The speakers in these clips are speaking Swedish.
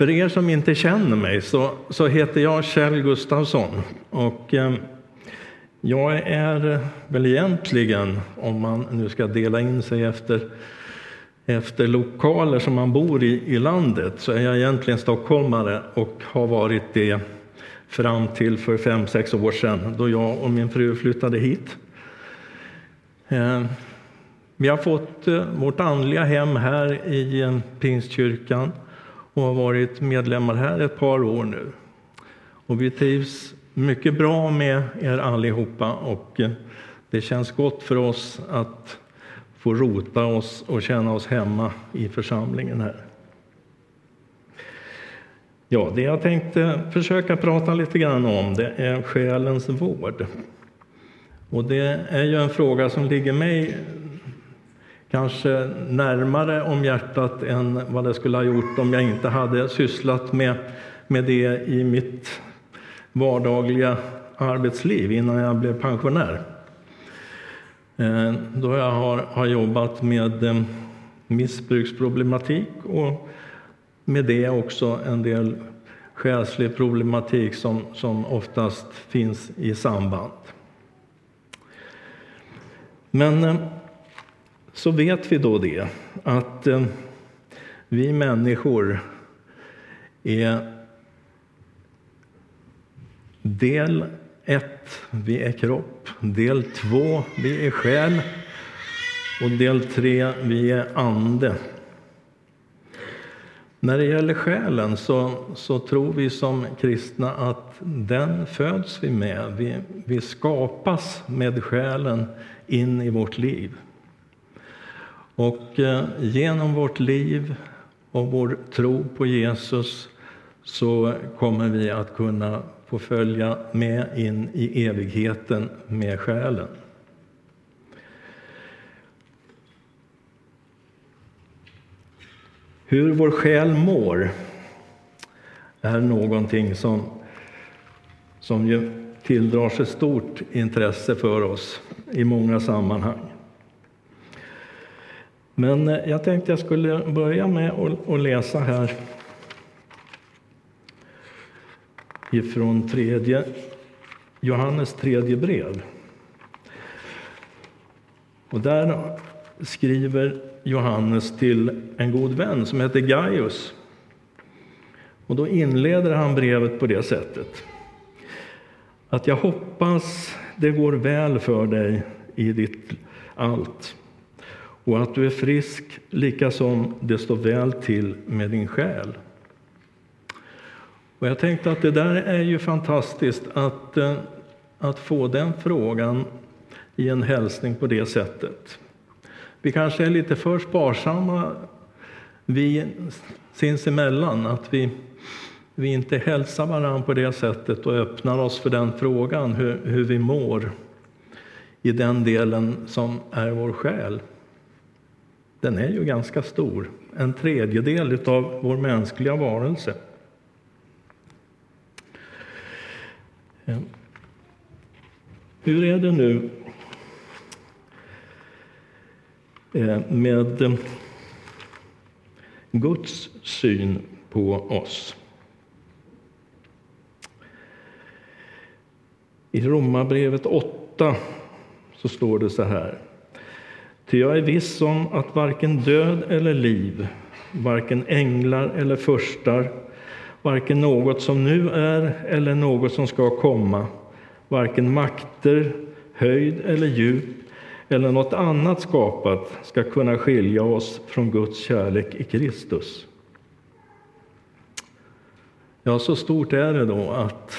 För er som inte känner mig så, så heter jag Kjell Gustafsson. Och, eh, jag är väl egentligen, om man nu ska dela in sig efter, efter lokaler som man bor i i landet, så är jag egentligen stockholmare och har varit det fram till för fem, sex år sedan då jag och min fru flyttade hit. Eh, vi har fått eh, vårt andliga hem här i eh, Pingstkyrkan och har varit medlemmar här ett par år nu. Och vi trivs mycket bra med er allihopa och eh, det känns gott för oss att få rota oss och känna oss hemma i församlingen här. Ja, det jag tänkte försöka prata lite grann om det är själens vård. Och det är ju en fråga som ligger mig kanske närmare om hjärtat än vad det skulle ha gjort om jag inte hade sysslat med, med det i mitt vardagliga arbetsliv innan jag blev pensionär. Eh, då jag har, har jobbat med eh, missbruksproblematik och med det också en del själslig problematik som, som oftast finns i samband. Men eh, så vet vi då det, att eh, vi människor är del ett, vi är kropp. Del två, vi är själ. Och del tre, vi är ande. När det gäller själen så, så tror vi som kristna att den föds vi med. Vi, vi skapas med själen in i vårt liv. Och eh, genom vårt liv och vår tro på Jesus så kommer vi att kunna få följa med in i evigheten med själen. Hur vår själ mår är någonting som, som ju tilldrar sig stort intresse för oss i många sammanhang. Men eh, jag tänkte jag skulle börja med att läsa här ifrån tredje, Johannes tredje brev. Och där skriver Johannes till en god vän som heter Gaius. Och då inleder han brevet på det sättet. Att jag hoppas det går väl för dig i ditt allt och att du är frisk lika som det står väl till med din själ. Och jag tänkte att det där är ju fantastiskt att, eh, att få den frågan i en hälsning på det sättet. Vi kanske är lite för sparsamma vi sinsemellan, att vi, vi inte hälsar varandra på det sättet och öppnar oss för den frågan, hur, hur vi mår i den delen som är vår själ. Den är ju ganska stor, en tredjedel av vår mänskliga varelse. Ehm. Hur är det nu ehm, med ehm, Guds syn på oss. I Romarbrevet 8 så står det så här. Ty jag är viss om att varken död eller liv, varken änglar eller förstar, varken något som nu är eller något som ska komma, varken makter, höjd eller djup eller något annat skapat ska kunna skilja oss från Guds kärlek i Kristus. Ja, så stort är det då att,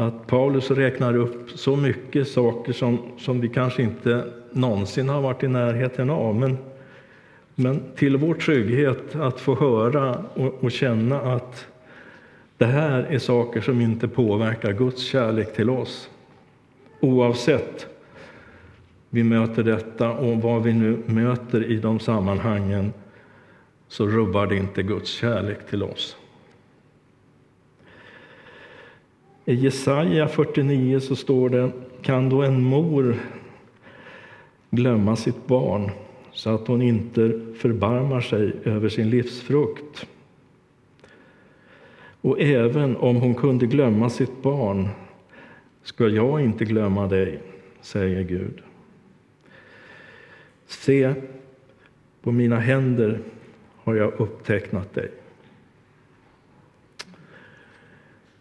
att Paulus räknar upp så mycket saker som, som vi kanske inte någonsin har varit i närheten av. Men, men till vår trygghet att få höra och, och känna att det här är saker som inte påverkar Guds kärlek till oss. Oavsett vi möter detta och vad vi nu möter i de sammanhangen så rubbar det inte Guds kärlek till oss. I Jesaja 49 så står det Kan då en mor glömma sitt barn så att hon inte förbarmar sig över sin livsfrukt? Och även om hon kunde glömma sitt barn ska jag inte glömma dig, säger Gud. Se, på mina händer har jag upptecknat dig.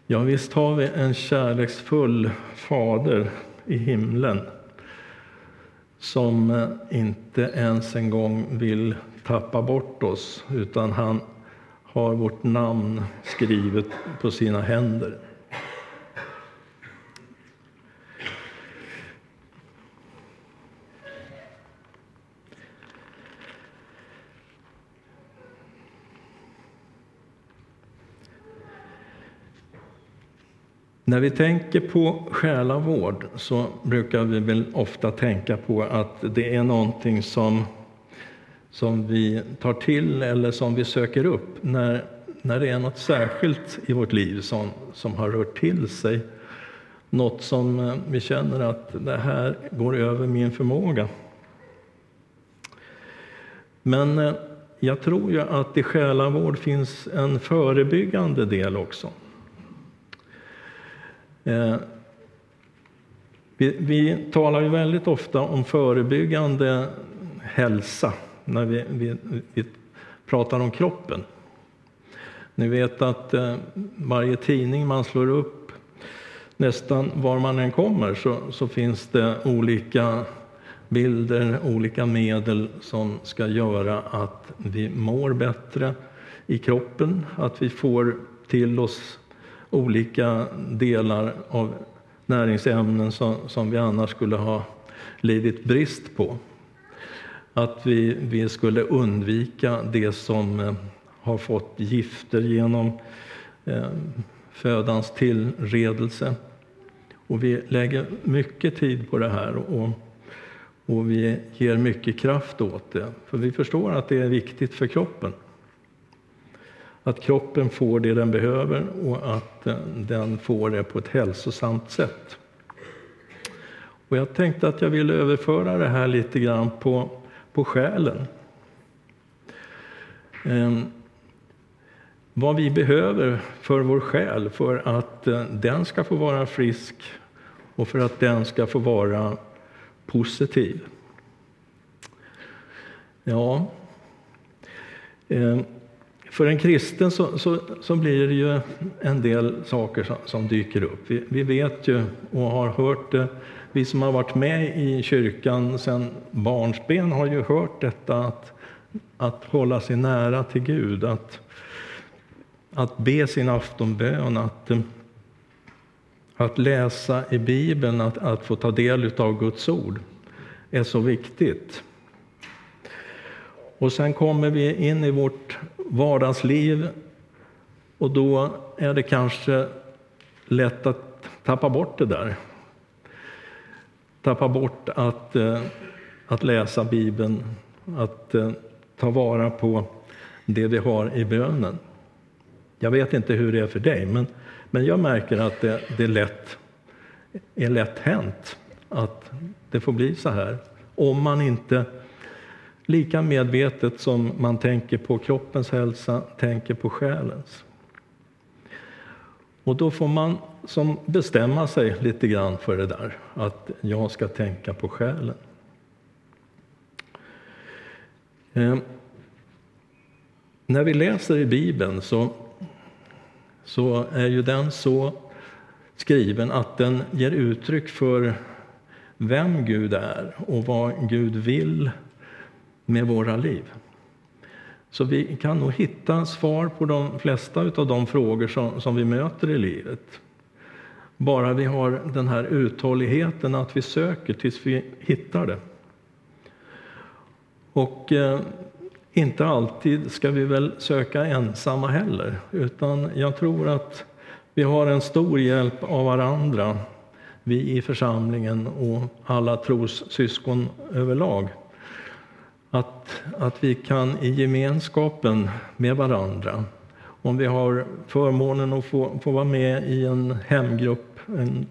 Ja, visst har vi en kärleksfull fader i himlen som eh, inte ens en gång vill tappa bort oss, utan han har vårt namn skrivet på sina händer. När vi tänker på själavård så brukar vi väl ofta tänka på att det är någonting som, som vi tar till eller som vi söker upp när, när det är något särskilt i vårt liv som, som har rört till sig. Något som eh, vi känner att det här går över min förmåga. Men eh, jag tror ju att i själavård finns en förebyggande del också. Eh, vi, vi, talar ju väldigt ofta om förebyggande hälsa när vi, vi, vi pratar om kroppen. Ni vet att eh, varje tidning man slår upp, nästan var man än kommer, så, så finns det olika bilder, olika medel som ska göra att vi mår bättre i kroppen, att vi får till oss olika delar av näringsämnen som, som vi annars skulle ha lidit brist på. Att vi, vi skulle undvika det som eh, har fått gifter genom eh, födans tillredelse. Och vi lägger mycket tid på det här och, och vi ger mycket kraft åt det. För vi förstår att det är viktigt för kroppen att kroppen får det den behöver och att eh, den får det på ett hälsosamt sätt. Och jag tänkte att jag ville överföra det här lite grann på, på själen. Eh, vad vi behöver för vår själ för att eh, den ska få vara frisk och för att den ska få vara positiv. Ja, eh, för en kristen så, så, så, blir det ju en del saker som, som dyker upp. Vi, vi, vet ju och har hört det, vi som har varit med i kyrkan sedan barnsben har ju hört detta att, att hålla sig nära till Gud, att, att be sin aftonbön, att, att läsa i Bibeln, att, att få ta del av Guds ord är så viktigt. Och sen kommer vi in i vårt vardagsliv och då är det kanske lätt att tappa bort det där. Tappa bort att, eh, att läsa Bibeln, att eh, ta vara på det vi har i bönen. Jag vet inte hur det är för dig, men, men jag märker att det, det är, lätt, är lätt hänt att det får bli så här. Om man inte Lika medvetet som man tänker på kroppens hälsa, tänker på själens. Och då får man som bestämma sig lite grann för det där, att jag ska tänka på själen. Eh, när vi läser i Bibeln så, så är ju den så skriven att den ger uttryck för vem Gud är och vad Gud vill med våra liv. Så vi kan nog hitta svar på de flesta av de frågor som, som vi möter i livet. Bara vi har den här uthålligheten att vi söker tills vi hittar det. Och eh, inte alltid ska vi väl söka ensamma heller, utan jag tror att vi har en stor hjälp av varandra, vi i församlingen och alla trossyskon överlag att, att vi kan i gemenskapen med varandra, om vi har förmånen att få, få vara med i en hemgrupp, en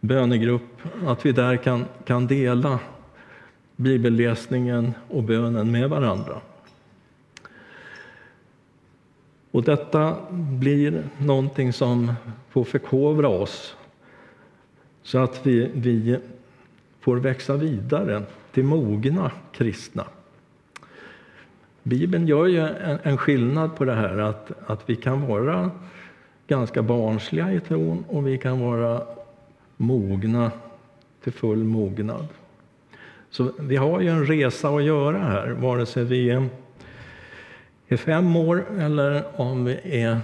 bönegrupp, att vi där kan, kan dela bibelläsningen och bönen med varandra. Och detta blir någonting som får förkovra oss så att vi, vi får växa vidare till mogna kristna. Bibeln gör ju en, skillnad på det här att, att vi kan vara ganska barnsliga i tron och vi kan vara mogna till full mognad. Så vi har ju en resa att göra här, vare sig vi är, är fem år eller om vi är...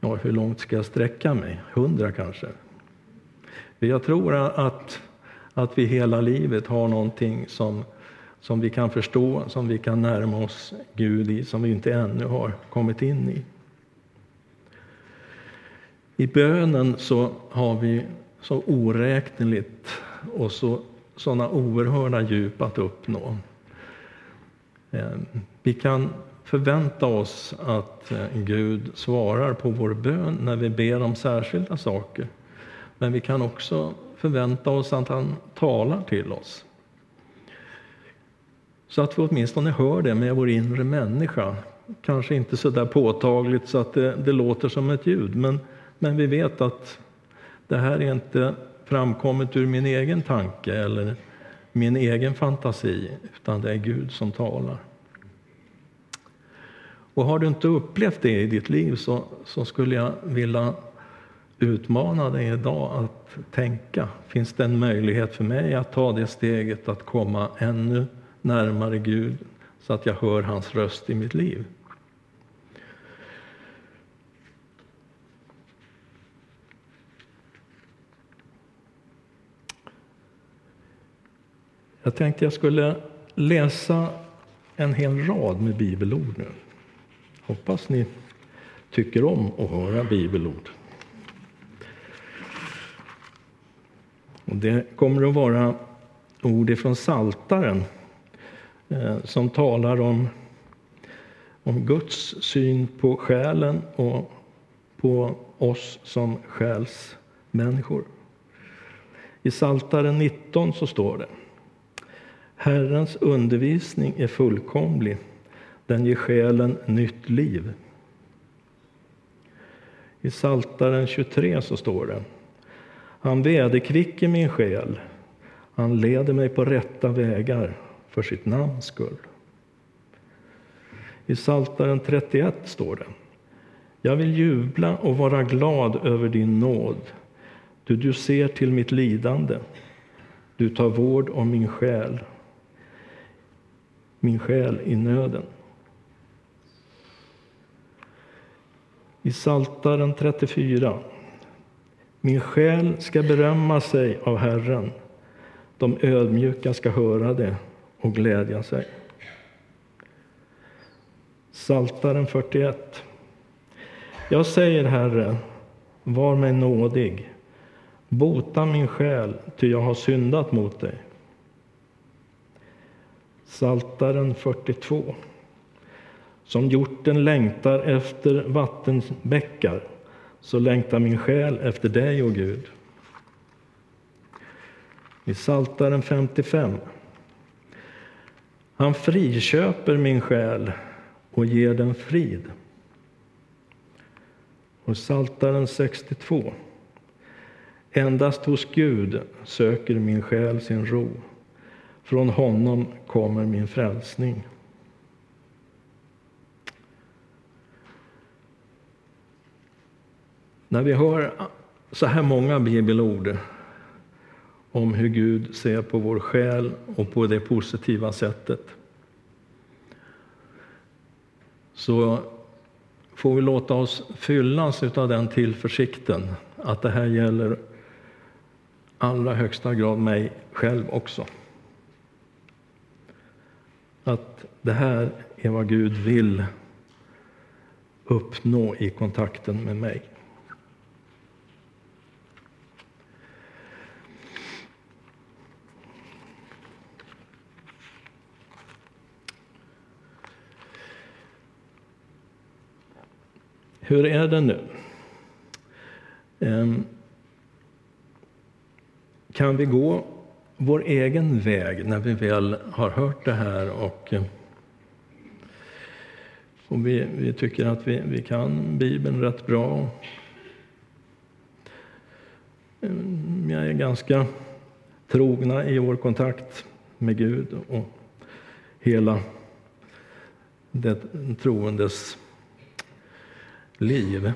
Ja, hur långt ska jag sträcka mig? Hundra kanske? Jag tror att, att vi hela livet har någonting som, som vi kan förstå, som vi kan närma oss Gud i, som vi inte ännu har kommit in i. I bönen så har vi så oräkneligt och så, sådana oerhörda djup att uppnå. Ehm, vi kan förvänta oss att eh, Gud svarar på vår bön när vi ber om särskilda saker. Men vi kan också förvänta oss att han talar till oss. Så att vi åtminstone hör det med vår inre människa. Kanske inte så där påtagligt så att det, det låter som ett ljud, men, men vi vet att det här är inte framkommet ur min egen tanke eller min egen fantasi, utan det är Gud som talar. Och har du inte upplevt det i ditt liv så, så skulle jag vilja utmana dig idag att tänka. Finns det en möjlighet för mig att ta det steget att komma ännu närmare Gud så att jag hör hans röst i mitt liv? Jag tänkte jag skulle läsa en hel rad med bibelord nu. Hoppas ni tycker om att höra bibelord. Och det kommer att vara ord från Saltaren eh, som talar om, om Guds syn på själen och på oss som själsmänniskor. I Saltaren 19 så står det Herrens undervisning är fullkomlig, den ger själen nytt liv. I Saltaren 23 så står det han väderkvicker min själ. Han leder mig på rätta vägar för sitt namns skull. I Psaltaren 31 står det. Jag vill jubla och vara glad över din nåd. Du, du ser till mitt lidande. Du tar vård om min själ, min själ i nöden. I Psaltaren 34 min själ ska berömma sig av Herren. De ödmjuka ska höra det och glädja sig. Saltaren 41. Jag säger, Herre, var mig nådig. Bota min själ, ty jag har syndat mot dig. Saltaren 42. Som hjorten längtar efter vattenbäckar så längtar min själ efter dig, o Gud. I Psaltaren 55. Han friköper min själ och ger den frid. Och Psaltaren 62. Endast hos Gud söker min själ sin ro. Från honom kommer min frälsning. När vi hör så här många bibelord om hur Gud ser på vår själ och på det positiva sättet så får vi låta oss fyllas av den tillförsikten att det här gäller allra högsta grad mig själv också. Att det här är vad Gud vill uppnå i kontakten med mig. Hur är det nu? Ehm, kan vi gå vår egen väg när vi väl har hört det här och, eh, Och vi, vi tycker att vi, vi kan Bibeln rätt bra. Ehm, vi är ganska trogna i vår kontakt med Gud och hela det troendes liv.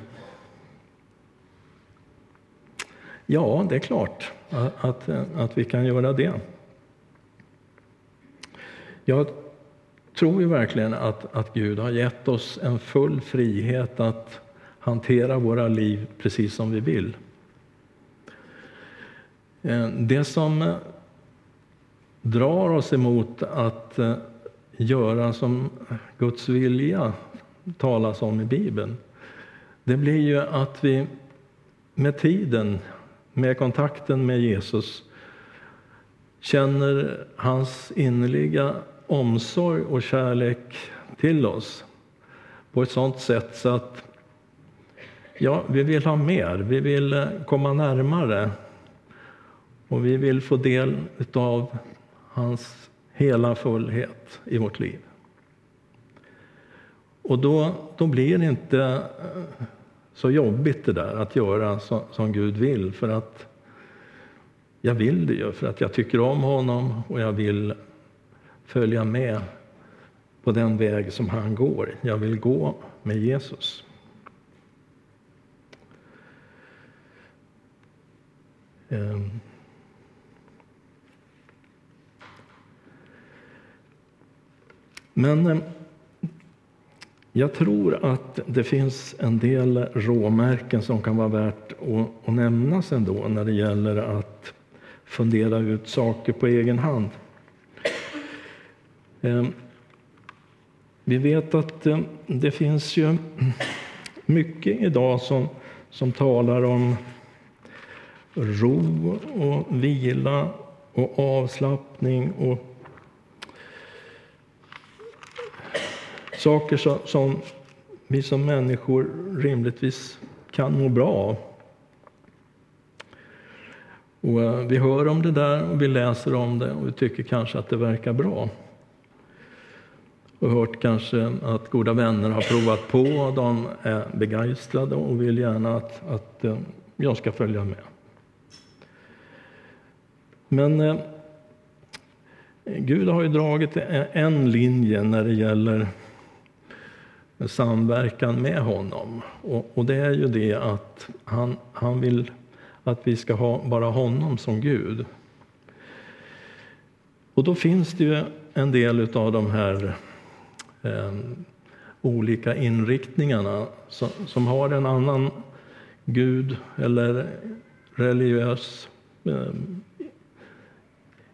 Ja, det är klart att, att, att vi kan göra det. Jag tror ju verkligen att, att Gud har gett oss en full frihet att hantera våra liv precis som vi vill. Eh, det som eh, drar oss emot att eh, göra som Guds vilja talas om i Bibeln, det blir ju att vi med tiden, med kontakten med Jesus, känner hans innerliga omsorg och kärlek till oss på ett sådant sätt så att ja, vi vill ha mer, vi vill eh, komma närmare och vi vill få del av hans hela fullhet i vårt liv. Och då, då blir det inte eh, så jobbigt det där att göra så, som Gud vill för att jag vill det ju för att jag tycker om honom och jag vill följa med på den väg som han går. Jag vill gå med Jesus. Um. Men eh, jag tror att det finns en del råmärken som kan vara värt att, att nämnas ändå när det gäller att fundera ut saker på egen hand. Ehm, vi vet att eh, det finns ju mycket idag som, som talar om ro och vila och avslappning och Saker som, som vi som människor rimligtvis kan må bra av. Och eh, vi hör om det där och vi läser om det och vi tycker kanske att det verkar bra. Och hört kanske att goda vänner har provat på och de är begeistrade och vill gärna att, att eh, jag ska följa med. Men eh, Gud har ju dragit en linje när det gäller samverkan med honom. Och, och, det är ju det att han, han vill att vi ska ha bara honom som Gud. Och då finns det ju en del av de här eh, olika inriktningarna som, som, har en annan Gud eller religiös eh,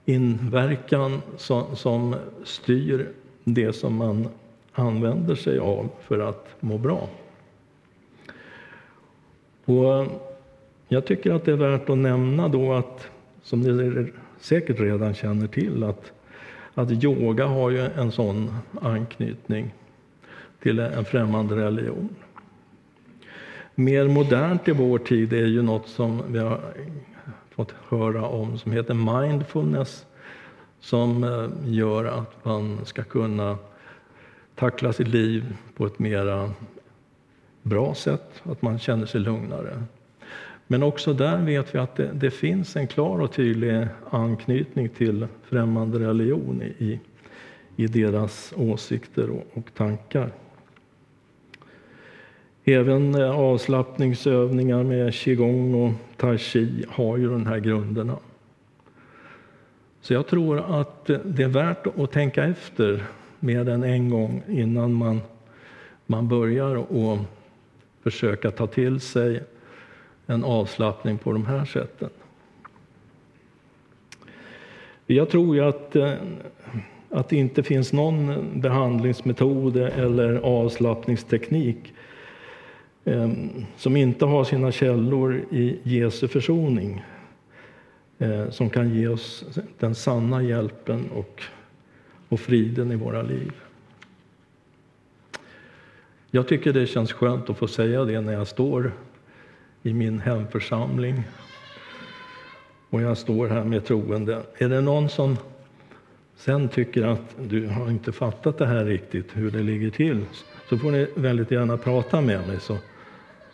inverkan som, som styr det som man använder sig av för att må bra. Och eh, jag tycker att det är värt att nämna då att, som ni säkert redan känner till, att, att yoga har ju en sån anknytning till en främmande religion. Mer modernt i vår tid är ju något som vi har fått höra om som heter mindfulness som eh, gör att man ska kunna tackla sitt liv på ett mera bra sätt, att man känner sig lugnare. Men också där vet vi att det, det finns en klar och tydlig anknytning till främmande religion i, i deras åsikter och, och tankar. Även eh, avslappningsövningar med qigong och tai chi har ju de här grunderna. Så jag tror att det är värt att tänka efter med den en gång innan man, man börjar och försöka ta till sig en avslappning på de här sätten. Jag tror ju att, eh, att det inte finns någon behandlingsmetod eller avslappningsteknik eh, som inte har sina källor i Jesu försoning eh, som kan ge oss den sanna hjälpen och och friden i våra liv. Jag tycker det känns skönt att få säga det när jag står i min hemförsamling och jag står här med troende. Är det någon som sen tycker att du har inte fattat det här riktigt, hur det ligger till, så får ni väldigt gärna prata med mig så,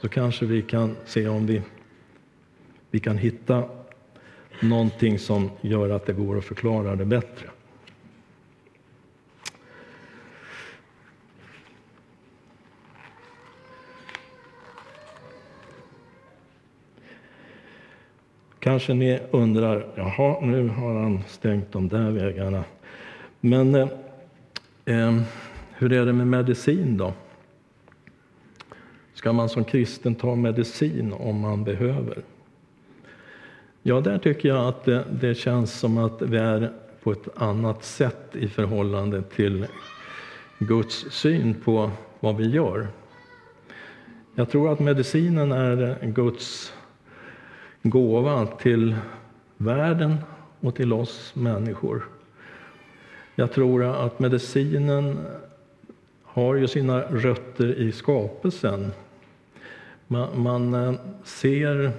så kanske vi kan se om vi, vi kan hitta någonting som gör att det går att förklara det bättre. Kanske ni undrar, jaha, nu har han stängt de där vägarna. Men eh, eh, hur är det med medicin då? Ska man som kristen ta medicin om man behöver? Ja, där tycker jag att det, det känns som att vi är på ett annat sätt i förhållande till Guds syn på vad vi gör. Jag tror att medicinen är Guds gåva till världen och till oss människor. Jag tror att medicinen har ju sina rötter i skapelsen. Man, man eh, ser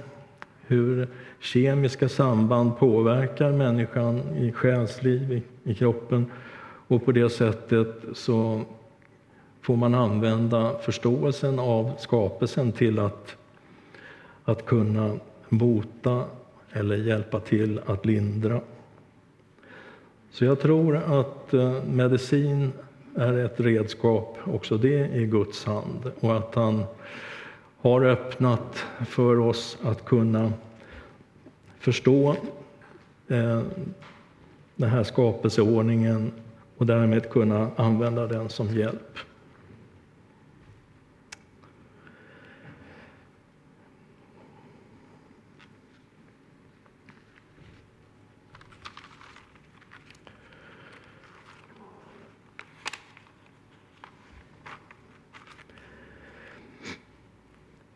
hur kemiska samband påverkar människan i själsliv, i, i kroppen. Och på det sättet så får man använda förståelsen av skapelsen till att, att kunna bota eller hjälpa till att lindra. Så jag tror att eh, medicin är ett redskap, också det i Guds hand, och att han har öppnat för oss att kunna förstå eh, den här skapelseordningen och därmed kunna använda den som hjälp.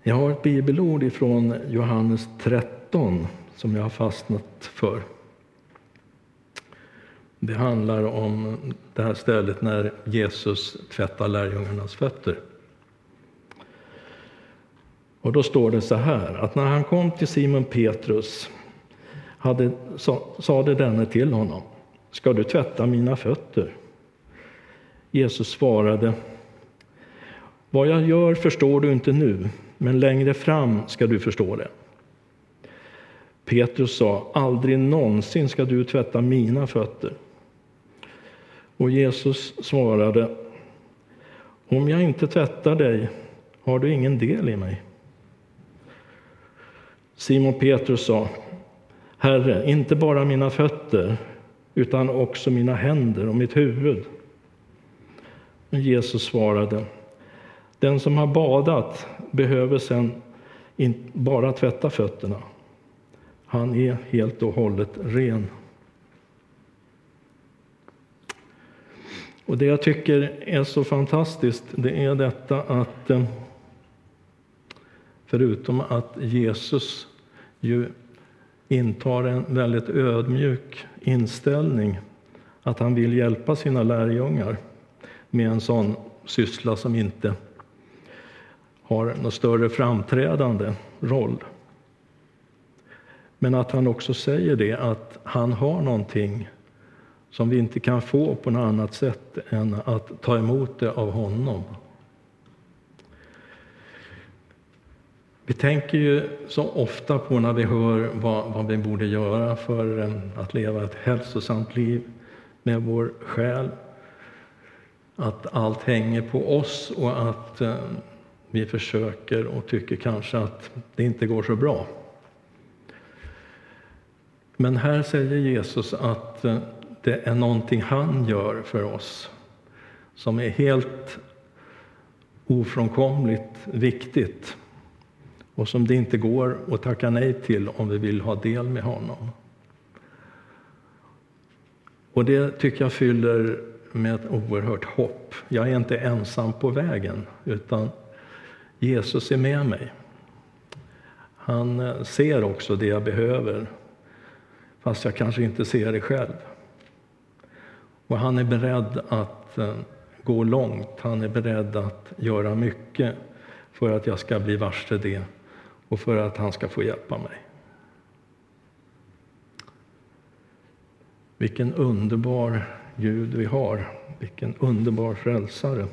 Jag har ett bibelord ifrån Johannes 13 som jag har fastnat för. Det handlar om det här stället när Jesus tvättar lärjungarnas fötter. Och då står det så här, att när han kom till Simon Petrus hade, sa, sade denne till honom, ska du tvätta mina fötter? Jesus svarade, vad jag gör förstår du inte nu, men längre fram ska du förstå det. Petrus sa, aldrig någonsin ska du tvätta mina fötter. Och Jesus svarade, om jag inte tvättar dig har du ingen del i mig. Simon Petrus sa, Herre, inte bara mina fötter utan också mina händer och mitt huvud. Men Jesus svarade, den som har badat behöver sen bara tvätta fötterna. Han är helt och hållet ren. Och Det jag tycker är så fantastiskt det är detta att eh, förutom att Jesus ju intar en väldigt ödmjuk inställning att han vill hjälpa sina lärjungar med en sån syssla som inte har någon större framträdande roll. Men att han också säger det, att han har någonting som vi inte kan få på något annat sätt än att ta emot det av honom. Vi tänker ju så ofta på när vi hör vad, vad vi borde göra för eh, att leva ett hälsosamt liv med vår själ. Att allt hänger på oss och att eh, vi försöker och tycker kanske att det inte går så bra. Men här säger Jesus att eh, det är någonting han gör för oss som är helt ofrånkomligt viktigt och som det inte går att tacka nej till om vi vill ha del med honom. Och det tycker jag fyller med ett oerhört hopp. Jag är inte ensam på vägen, utan Jesus är med mig. Han eh, ser också det jag behöver, fast jag kanske inte ser det själv. Och han är beredd att eh, gå långt, han är beredd att göra mycket för att jag ska bli varse det och för att han ska få hjälpa mig. Vilken underbar Gud vi har, vilken underbar frälsare.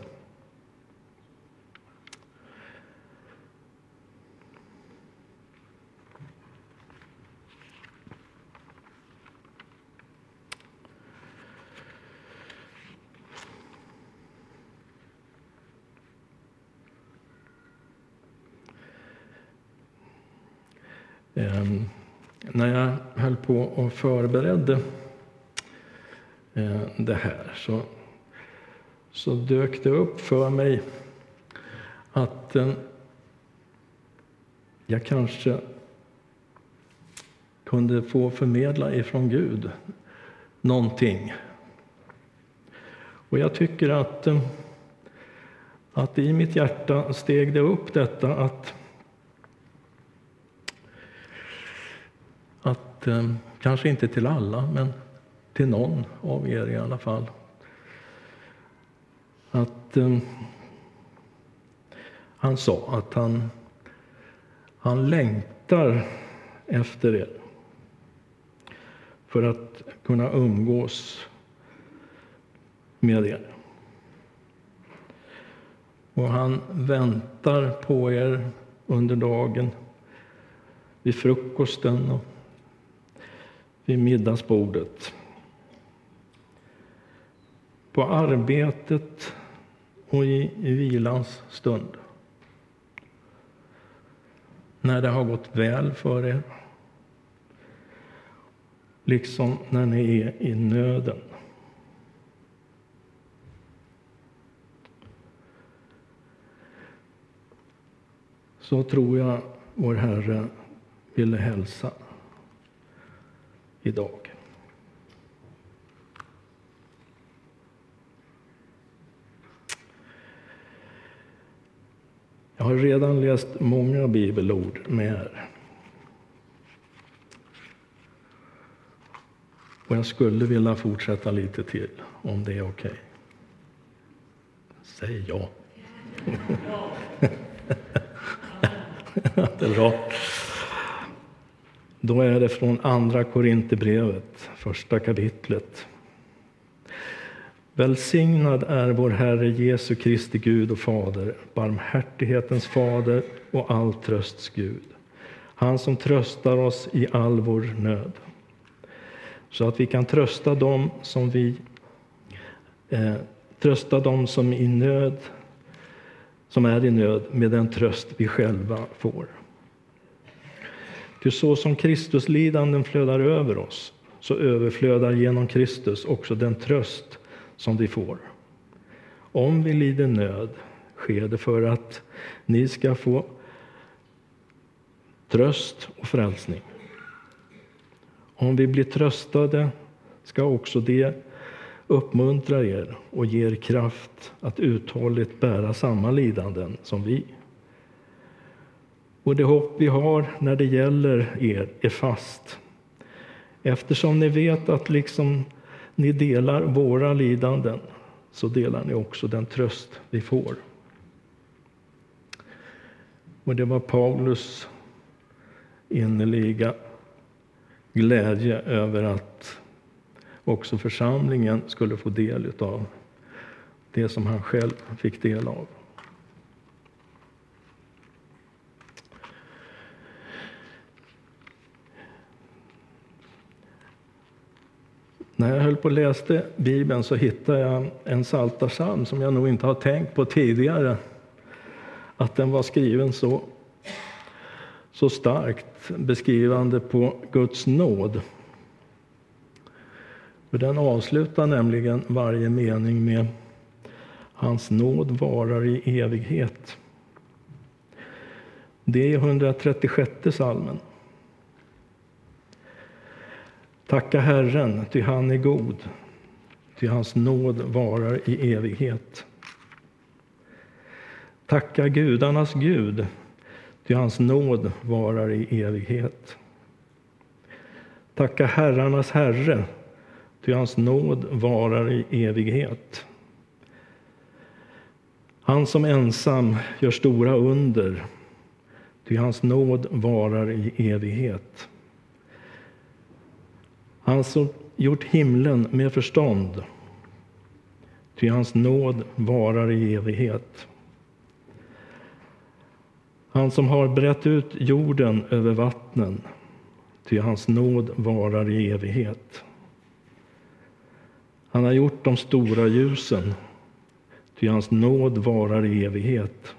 Ehm, när jag höll på och förberedde eh, det här så, så dök det upp för mig att eh, jag kanske kunde få förmedla ifrån Gud någonting. Och jag tycker att, eh, att i mitt hjärta steg det upp detta att att, kanske inte till alla, men till någon av er i alla fall. Att eh, han sa att han, han längtar efter er för att kunna umgås med er. Och han väntar på er under dagen, vid frukosten och vid middagsbordet. På arbetet och i, vilans stund. När det har gått väl för er. Liksom när ni är i nöden. Så tror jag vår Herre ville hälsa idag. Jag har redan läst många bibelord med er. Och jag skulle vilja fortsätta lite till, om det är okej. Okay. Säg ja. det är bra. Då är det från Andra Korinthierbrevet, första kapitlet. Välsignad är vår Herre Jesu Kristi Gud och Fader, barmhärtighetens Fader och all trösts Gud. Han som tröstar oss i all vår nöd, så att vi kan trösta dem som vi eh, trösta dem som i nöd som är i nöd med den tröst vi själva får. Ty så som Kristus lidanden flödar över oss, så överflödar genom Kristus också den tröst som vi får. Om vi lider nöd sker det för att ni ska få tröst och frälsning. Om vi blir tröstade ska också det uppmuntra er och ge er kraft att uthålligt bära samma lidanden som vi. Och det hopp vi har när det gäller er är fast. Eftersom ni vet att liksom ni delar våra lidanden så delar ni också den tröst vi får. Och det var Paulus innerliga glädje över att också församlingen skulle få del av det som han själv fick del av. När jag höll på och läste Bibeln så hittade jag en psaltarpsalm som jag nog inte har tänkt på tidigare. Att den var skriven så, så starkt beskrivande på Guds nåd. För den avslutar nämligen varje mening med Hans nåd varar i evighet. Det är 136 salmen. Tacka Herren, ty han är god, ty hans nåd varar i evighet. Tacka gudarnas Gud, ty hans nåd varar i evighet. Tacka herrarnas Herre, ty hans nåd varar i evighet. Han som ensam gör stora under, ty hans nåd varar i evighet. Han som gjort himlen med förstånd, ty hans nåd varar i evighet. Han som har brett ut jorden över vattnen, ty hans nåd varar i evighet. Han har gjort de stora ljusen, ty hans nåd varar i evighet.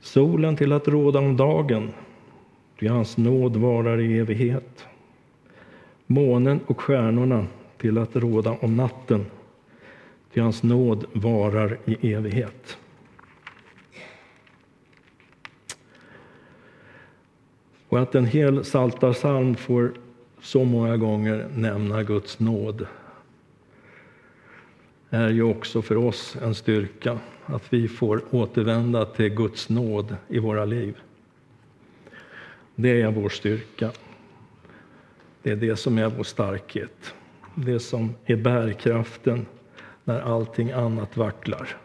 Solen till att råda om dagen, ty hans nåd varar i evighet. Månen och stjärnorna till att råda om natten, ty hans nåd varar i evighet. Och att en hel psaltarpsalm får så många gånger nämna Guds nåd är ju också för oss en styrka, att vi får återvända till Guds nåd i våra liv. Det är vår styrka. Det är det som är vår starkhet. Det som är bärkraften när allting annat vacklar.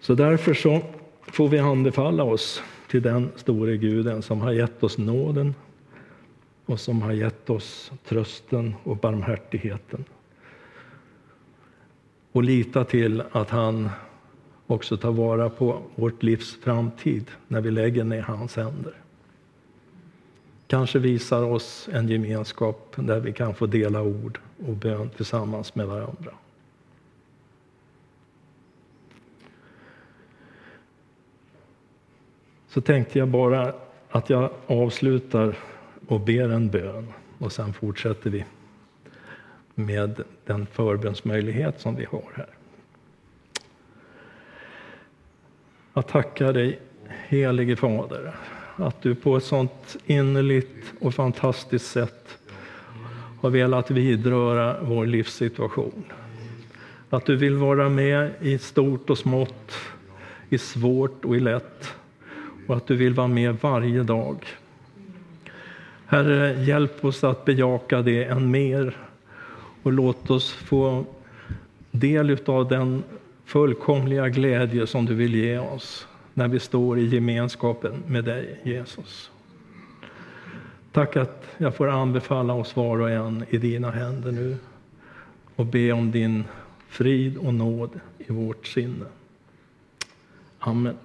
Så därför så får vi anbefalla oss till den store guden som har gett oss nåden och som har gett oss trösten och barmhärtigheten. Och lita till att han också ta vara på vårt livs framtid när vi lägger ner hans händer. Kanske visar oss en gemenskap där vi kan få dela ord och bön tillsammans med varandra. Så tänkte jag bara att jag avslutar och ber en bön och sen fortsätter vi med den förbönsmöjlighet som vi har här. Jag tackar dig, helige Fader, att du på ett sånt innerligt och fantastiskt sätt har velat vidröra vår livssituation. Att du vill vara med i stort och smått, i svårt och i lätt och att du vill vara med varje dag. Herre, hjälp oss att bejaka det än mer och låt oss få del av den fullkomliga glädje som du vill ge oss när vi står i gemenskapen med dig, Jesus. Tack att jag får anbefalla oss var och en i dina händer nu och be om din frid och nåd i vårt sinne. Amen.